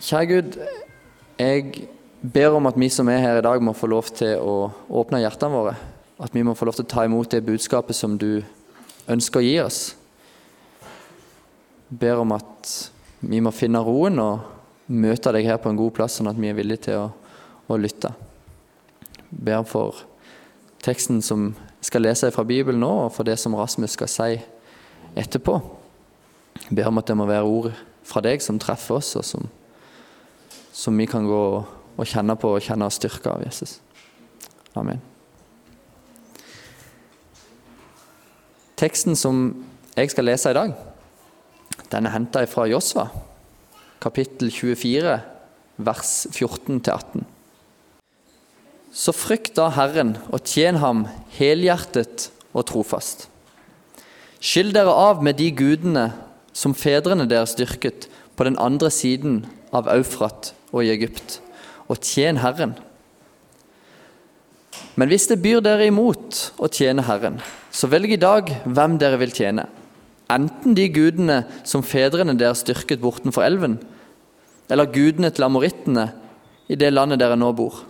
Kjære Gud, jeg ber om at vi som er her i dag, må få lov til å åpne hjertene våre. At vi må få lov til å ta imot det budskapet som du ønsker å gi oss. Ber om at vi må finne roen og møte deg her på en god plass, sånn at vi er villige til å, å lytte. Jeg ber for teksten som skal lese fra Bibelen nå, og for det som Rasmus skal si etterpå. Ber om at det må være ord fra deg som treffer oss, og som, som vi kan gå og kjenne på og kjenne oss styrka av Jesus. Amen. Teksten som jeg skal lese i dag, den er henta fra Josva, kapittel 24, vers 14-18. Så frykt da Herren og tjen ham helhjertet og trofast. Skill dere av med de gudene som fedrene deres dyrket på den andre siden av Eufrat og i Egypt, og tjen Herren. Men hvis det byr dere imot å tjene Herren, så velg i dag hvem dere vil tjene enten de gudene som fedrene deres styrket bortenfor elven, eller gudene til amorittene i det landet dere nå bor.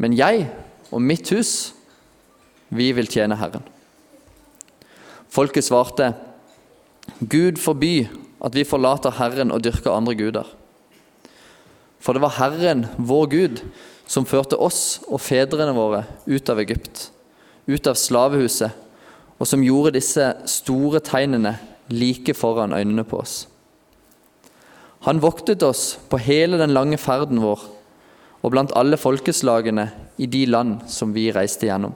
Men jeg og mitt hus, vi vil tjene Herren. Folket svarte, Gud forby at vi forlater Herren og dyrker andre guder. For det var Herren, vår Gud, som førte oss og fedrene våre ut av Egypt, ut av slavehuset og som gjorde disse store tegnene like foran øynene på oss. Han voktet oss på hele den lange ferden vår og blant alle folkeslagene i de land som vi reiste gjennom.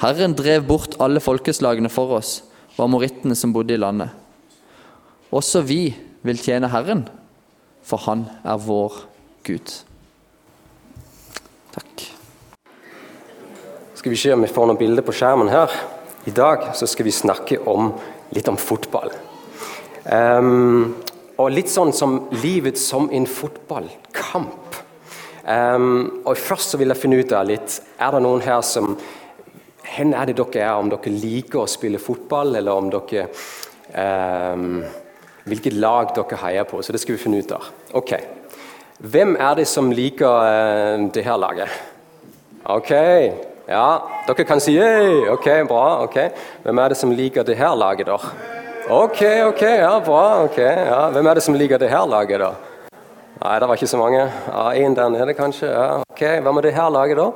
Herren drev bort alle folkeslagene for oss og amorittene som bodde i landet. Også vi vil tjene Herren, for Han er vår Gud. Takk. Skal vi se om vi får noen bilder på skjermen her. I dag så skal vi snakke om, litt om fotball. Um, og litt sånn som livet som en fotballkamp. Um, og Først så vil jeg finne ut av litt Er det noen her som Hvor er det dere er? Om dere liker å spille fotball, eller om dere um, Hvilket lag dere heier på. Så det skal vi finne ut av. Ok. Hvem er det som liker uh, det her laget? Ok, ja, dere kan si hey, ok, bra. ok. Hvem er det som liker det her laget, da? Ok, ok, ja, bra. ok. Ja. Hvem er det som liker det her laget, da? Nei, det var ikke så mange. Ja, der nede, kanskje. Ja, ok, Hva med det her laget, da?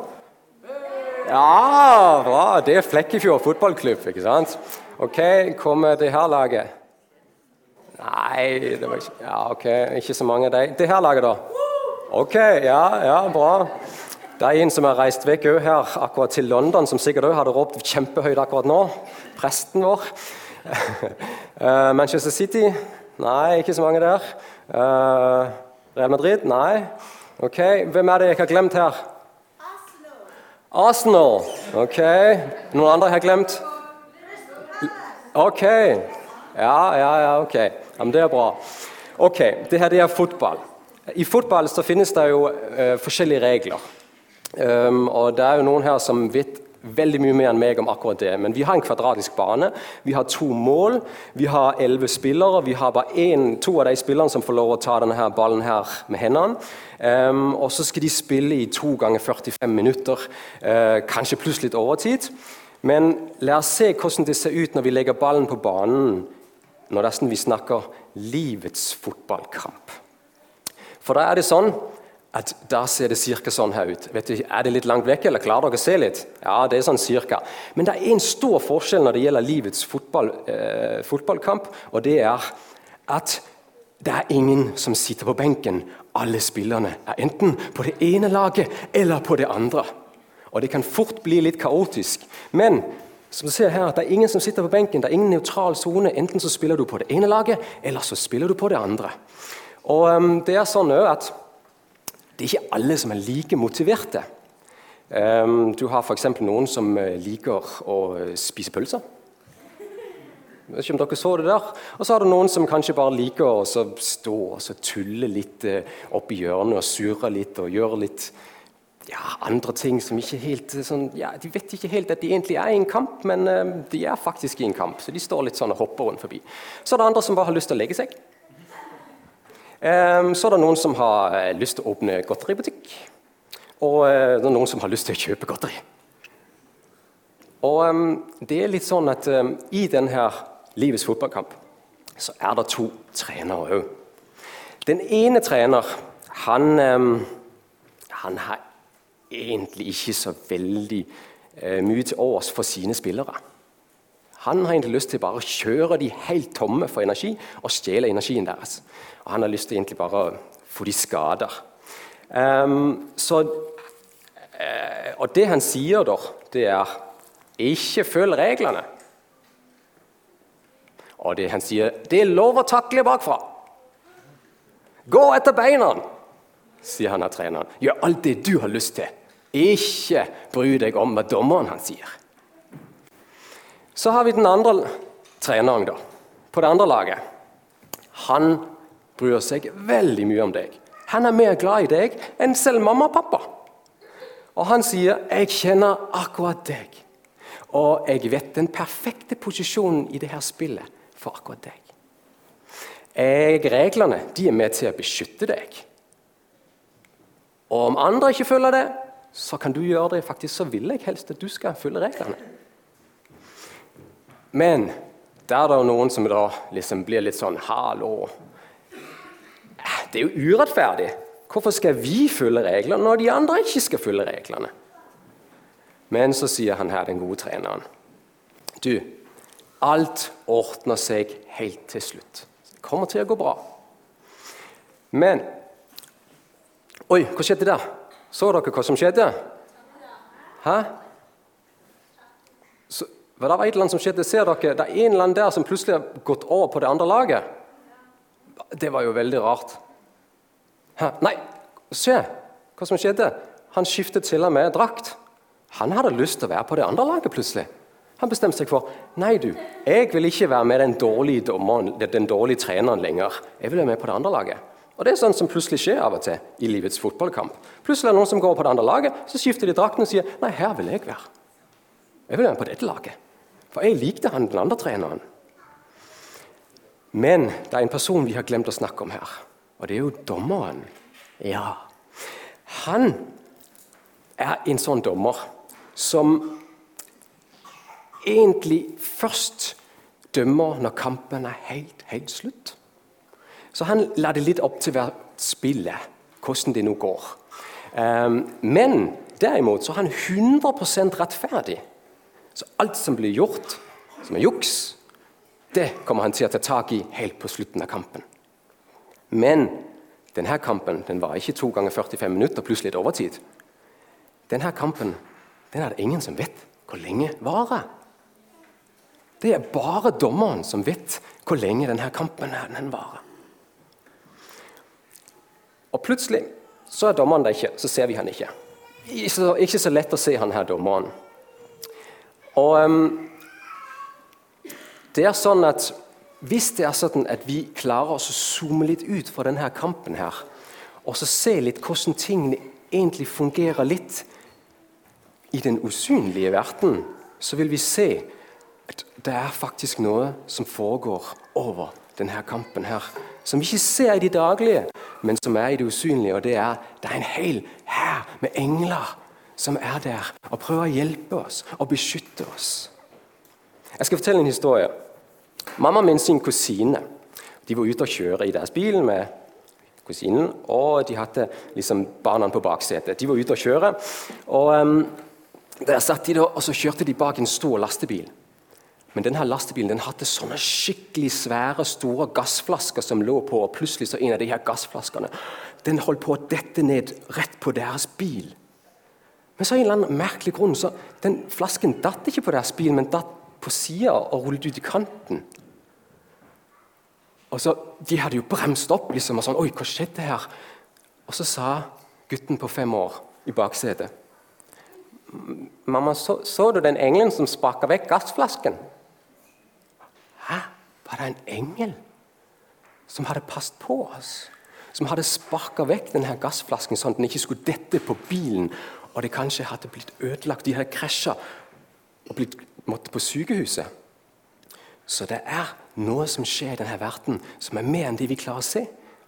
Ja, bra. Det er Flekkefjord fotballklubb, ikke sant? Ok, med det her laget? Nei, det var ikke Ja, ok, ikke så mange av de. Det her laget, da? Ok, ja, ja, bra. Det er en som har reist vekk her akkurat til London, som sikkert òg hadde ropt kjempehøyt akkurat nå. Presten vår. uh, Manchester City? Nei, ikke så mange der. Uh, Real Madrid? Nei. Ok, Hvem er det jeg har glemt her? Arsenal. Arsenal. Ok. Noen andre jeg har glemt? Ok. Ja, ja, ja, ok. Ja, det er bra. Ok, det her det er fotball. I fotball så finnes det jo uh, forskjellige regler. Um, og Det er jo noen her som vet veldig mye mer enn meg om akkurat det. Men vi har en kvadratisk bane, vi har to mål, vi har elleve spillere. Vi har bare en, to av de spillerne som får lov å ta denne her ballen her med hendene. Um, og så skal de spille i to ganger 45 minutter, uh, kanskje pluss litt overtid. Men la oss se hvordan det ser ut når vi legger ballen på banen, når vi snakker livets fotballkamp. For da er det sånn at da ser det cirka sånn her ut. Vet du, er det litt langt vekk, eller klarer dere å se litt? Ja, det er sånn cirka. Men det er en stor forskjell når det gjelder livets fotball, eh, fotballkamp, og det er at det er ingen som sitter på benken. Alle spillerne er enten på det ene laget eller på det andre. Og Det kan fort bli litt kaotisk. Men som du ser her, det er ingen som sitter på benken. Det er ingen nøytral sone. Enten så spiller du på det ene laget, eller så spiller du på det andre. Og um, det er sånn at det er ikke alle som er like motiverte. Um, du har f.eks. noen som eh, liker å eh, spise pølser. Jeg vet ikke om dere så det der. Og så har du noen som kanskje bare liker å stå og tulle litt eh, opp i hjørnet og surre litt og gjøre litt ja, andre ting som ikke helt sånn, ja, De vet ikke helt at de egentlig er i en kamp, men uh, de er faktisk i en kamp. Så de står litt sånn og hopper rundt forbi. Så er det andre som bare har lyst til å legge seg. Eh, så er det noen som har eh, lyst til å åpne godteributikk. Og eh, det er noen som har lyst til å kjøpe godteri. Og eh, det er litt sånn at eh, i denne livets fotballkamp så er det to trenere òg. Den ene trener, han, eh, han har egentlig ikke så veldig eh, mye til overs for sine spillere. Han har egentlig lyst til bare å kjøre de helt tomme for energi og stjele energien deres. Og han har lyst til egentlig bare å få de skader. Um, så, uh, og det han sier, da, det er ikke følg reglene. Og det han sier, det er lov å takle bakfra. Gå etter beina, sier han av treneren. Gjør alt det du har lyst til. Ikke bry deg om hva dommeren han sier. Så har vi den andre treneren da, på det andre laget. Han bryr seg veldig mye om deg. Han er mer glad i deg enn selv mamma og pappa. Og han sier 'Jeg kjenner akkurat deg', og jeg vet den perfekte posisjonen i dette spillet for akkurat deg. Jeg, reglene de er med til å beskytte deg. Og om andre ikke følger det, så kan du gjøre det. Faktisk så vil jeg helst at du skal følge reglene. Men der er det noen som da liksom blir litt sånn Hallo. Det er jo urettferdig. Hvorfor skal vi følge reglene når de andre ikke skal følge reglene? Men så sier han her, den gode treneren Du, alt ordner seg helt til slutt. Det kommer til å gå bra. Men Oi, hva skjedde der? Så dere hva som skjedde? Hæ? Det var et eller annet som skjedde. Ser dere, det er en eller annen der som plutselig har gått over på det andre laget. Det var jo veldig rart. Hæ? Nei, se hva som skjedde. Han skiftet til og med drakt. Han hadde lyst til å være på det andre laget plutselig. Han bestemte seg for nei du, jeg vil ikke være med den dårlige dommeren, den dårlige treneren lenger. Jeg vil være med på det andre laget. Og Det er sånn som plutselig skjer av og til i livets fotballkamp. Plutselig er det noen som går på det andre laget, så skifter de drakten og sier nei, her vil jeg være. Jeg vil være på dette laget. For jeg likte han den andre treneren. Men det er en person vi har glemt å snakke om her, og det er jo dommeren. Ja, Han er en sånn dommer som egentlig først dømmer når kampen er helt, helt slutt. Så han la det litt opp til hvert spillet, hvordan det nå går. Ehm, men derimot så er han 100 rettferdig. Så alt som blir gjort som er juks, det kommer han til å ta tak i helt på slutten av kampen. Men denne kampen den var ikke to ganger 45 minutter pluss litt overtid. Denne kampen den er det ingen som vet hvor lenge varer. Det er bare dommeren som vet hvor lenge denne kampen den varer. Og plutselig så er dommeren der ikke, så ser vi han ikke. Ikke så, ikke så lett å se han her dommeren. Og um, det er sånn at Hvis det er sånn at vi klarer oss å zoome litt ut fra denne kampen her, og så se litt hvordan tingene egentlig fungerer litt i den usynlige verden, så vil vi se at det er faktisk noe som foregår over denne kampen her. Som vi ikke ser i de daglige, men som er i det usynlige. Og det er, det er en hel hær med engler som er der og prøver å hjelpe oss og beskytte oss. Jeg skal fortelle en historie. Mamma min sin kusine de var ute og kjøre i deres bil med kusinen. Og de hadde liksom barna på baksetet. De var ute og kjøre. Og um, der satt de da, og så kjørte de bak en stor lastebil. Men denne lastebilen den hadde sånne skikkelig svære, store gassflasker som lå på. Og plutselig så en av de her gassflaskene den holdt på å dette ned rett på deres bil. Men så av en eller annen merkelig grunn så den flasken datt ikke på deres bil, men datt på sida og rullet ut i kanten. Og så, De hadde jo bremst opp liksom, og sånn Oi, hva skjedde her? Og så sa gutten på fem år i baksetet Mamma, så, så du den engelen som sparka vekk gassflasken? Var det en engel som hadde passet på oss? Som hadde sparka vekk denne gassflasken sånn at den ikke skulle dette på bilen, og det kanskje hadde blitt ødelagt. De hadde krasja og blitt, måtte på sykehuset. Så det er noe som skjer i denne verden som er mer enn det vi klarer å se.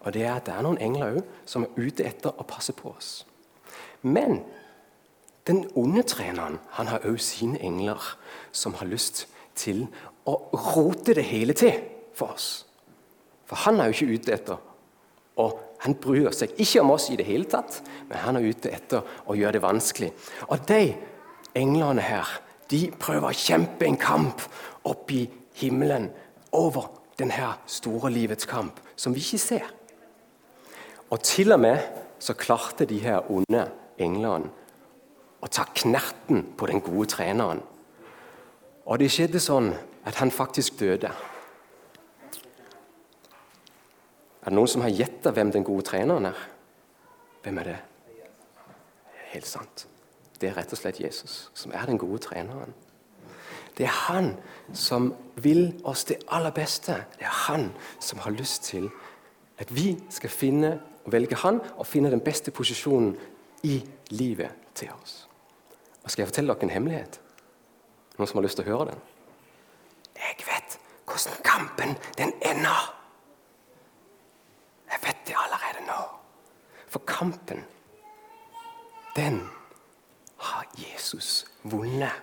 Og det er at det er noen engler òg som er ute etter å passe på oss. Men den onde treneren han har òg sine engler som har lyst til å rote det hele til for oss. For han er jo ikke ute etter og Han bryr seg ikke om oss i det hele tatt, men han er ute etter å gjøre det vanskelig. Og de englene her de prøver å kjempe en kamp opp i himmelen over denne store livets kamp, som vi ikke ser. Og til og med så klarte de her onde englene å ta knerten på den gode treneren. Og det skjedde sånn at han faktisk døde. Er det noen som har gjetta hvem den gode treneren er? Hvem er det? Helt sant. Det er rett og slett Jesus som er den gode treneren. Det er han som vil oss det aller beste. Det er han som har lyst til at vi skal finne og velge han og finne den beste posisjonen i livet til oss. Og Skal jeg fortelle dere en hemmelighet? Noen som har lyst til å høre den? Jeg vet hvordan kampen den ender. Jeg vet det allerede nå. For kampen, den har Jesus vunnet.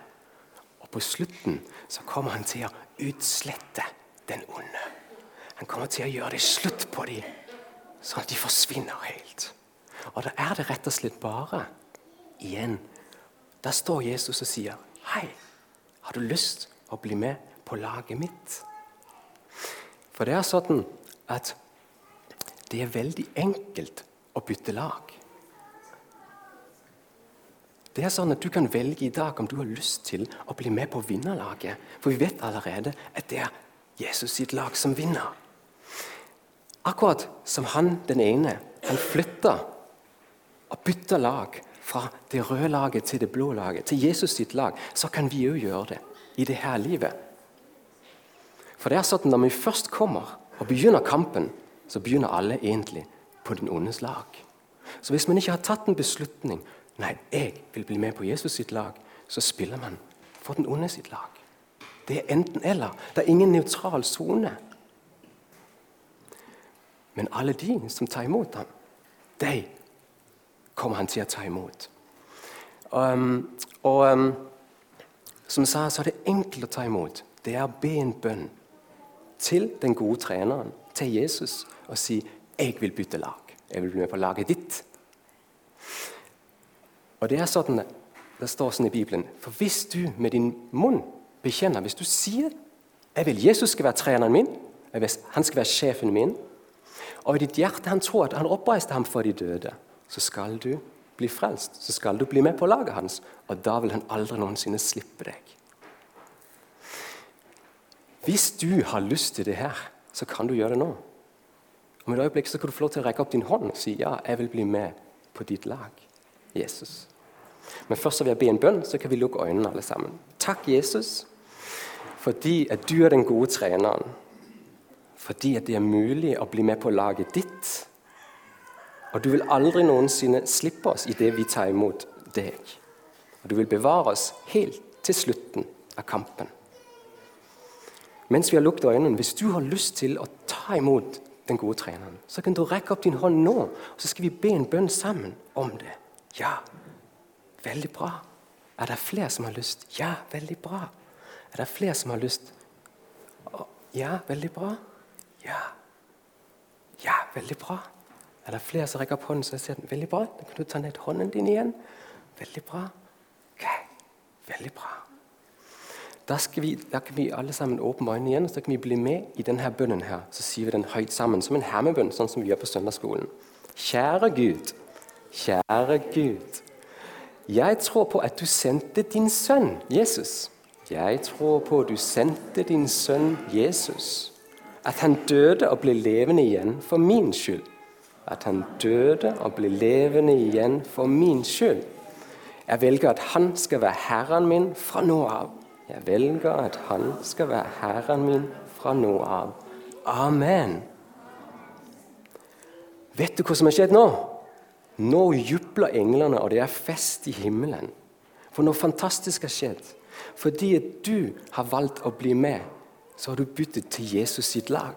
Og på slutten så kommer han til å utslette den onde. Han kommer til å gjøre det slutt på dem, sånn at de forsvinner helt. Og da er det rett og slett bare igjen Da står Jesus og sier, 'Hei, har du lyst å bli med på laget mitt?' For det er sånn at det er veldig enkelt å bytte lag. Det er sånn at Du kan velge i dag om du har lyst til å bli med på vinnerlaget. For vi vet allerede at det er Jesus sitt lag som vinner. Akkurat som han den ene han flytter og bytter lag fra det røde laget til det blå laget, til Jesus sitt lag, så kan vi òg gjøre det i det her livet. For det er sånn at Når vi først kommer og begynner kampen, så begynner alle egentlig på den ondes lag. Så hvis man ikke har tatt en beslutning Nei, jeg vil bli med på Jesus sitt lag, så spiller man for den onde sitt lag. Det er enten-eller. Det er ingen nøytral sone. Men alle de som tar imot ham, de kommer han til å ta imot. Um, og um, som jeg sa, så er det enkelt å ta imot. Det er å be en bønn til den gode treneren, til Jesus, og si 'Jeg vil bytte lag. Jeg vil bli med på laget ditt'. Og Det er sånn, det står sånn i Bibelen. For hvis du med din munn bekjenner, hvis du sier 'Jeg vil Jesus skal være treneren min', han skal være sjefen min', og i ditt hjerte han tror at han oppreiste ham for de døde, så skal du bli frelst. Så skal du bli med på laget hans, og da vil han aldri noensinne slippe deg. Hvis du har lyst til det her, så kan du gjøre det nå. Om et øyeblikk så kan du få lov til å rekke opp din hånd og si ja, jeg vil bli med på ditt lag. Jesus. Men først vil jeg be en bønn, så kan vi lukke øynene alle sammen. Takk, Jesus, fordi at du er den gode treneren. Fordi at det er mulig å bli med på laget ditt. Og du vil aldri noensinne slippe oss i det vi tar imot deg. Og du vil bevare oss helt til slutten av kampen. Mens vi har lukket øynene, hvis du har lyst til å ta imot den gode treneren, så kan du rekke opp din hånd nå, og så skal vi be en bønn sammen om det. Ja, veldig bra. Er det flere som har lyst? Ja, veldig bra. Er det flere som har lyst? Ja, veldig bra. Ja. Ja, veldig bra. Er det flere som rekker opp hånden, så jeg sier veldig bra. Da kan du ta ned hånden din igjen. Veldig bra. Ok, veldig bra. Da, vi, da kan vi alle sammen åpne øynene igjen, og så kan vi bli med i denne bønnen. her. Så sier vi den høyt sammen, som en hermebønn, sånn som vi gjør på søndagsskolen. Kjære Gud. Kjære Gud. Jeg tror på at du sendte din sønn Jesus. Jeg tror på at du sendte din sønn Jesus. At han døde og ble levende igjen for min skyld. At han døde og ble levende igjen for min skyld. Jeg velger at han skal være herren min fra nå av. Jeg velger at han skal være herren min fra nå av. Amen. Vet du hva som har skjedd nå? Nå jubler englene, og det er fest i himmelen. For noe fantastisk har skjedd. Fordi du har valgt å bli med, så har du byttet til Jesus sitt lag.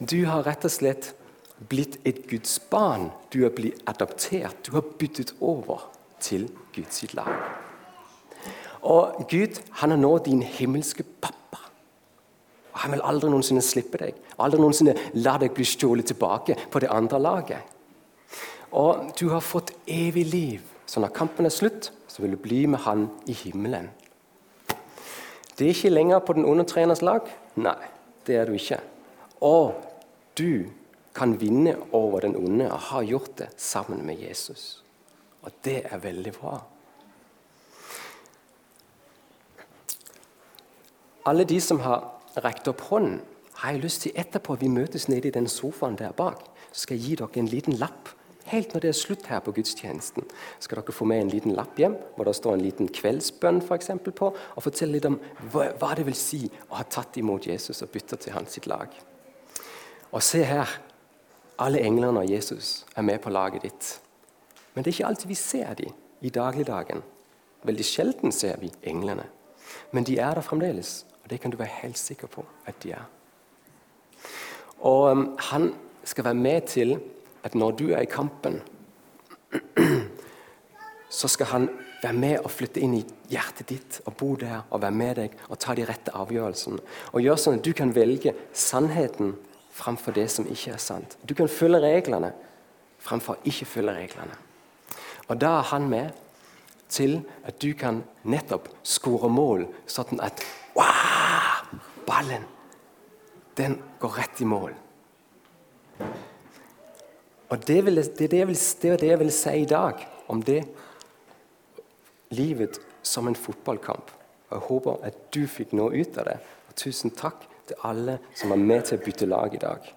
Du har rett og slett blitt et Guds barn. Du er blitt adoptert. Du har byttet over til Guds lag. Og Gud han er nå din himmelske pappa. Og Han vil aldri noensinne slippe deg. Aldri noensinne la deg bli stjålet tilbake på det andre laget. Og du har fått evig liv. Så når kampen er slutt, så vil du bli med han i himmelen. Det er ikke lenger på den onde treners lag. Nei, det er du ikke. Og du kan vinne over den onde og har gjort det sammen med Jesus. Og det er veldig bra. Alle de som har rekt opp hånden, har jeg lyst til etterpå vi møtes nede i den sofaen der bak, så skal jeg gi dere en liten lapp. Helt når det er slutt her på gudstjenesten, skal dere få med en liten lapp hjem hvor det står en liten kveldsbønn for eksempel, på, og fortelle litt om hva, det vil si å ha tatt imot Jesus og bytta til hans sitt lag. Og se her. Alle englene og Jesus er med på laget ditt. Men det er ikke alltid vi ser dem i dagligdagen. Veldig sjelden ser vi englene. Men de er der fremdeles, og det kan du være helt sikker på at de er. Og um, han skal være med til at når du er i kampen, så skal han være med og flytte inn i hjertet ditt og bo der og være med deg og ta de rette avgjørelsene. Og gjøre sånn at du kan velge sannheten framfor det som ikke er sant. Du kan følge reglene framfor ikke følge reglene. Og da er han med til at du kan nettopp skåre mål, sånn at wow, ballen den går rett i mål. Og Det, vil, det, det, vil, det er det jeg vil si i dag om det livet som en fotballkamp. Og Jeg håper at du fikk noe ut av det. Og tusen takk til alle som var med til å bytte lag i dag.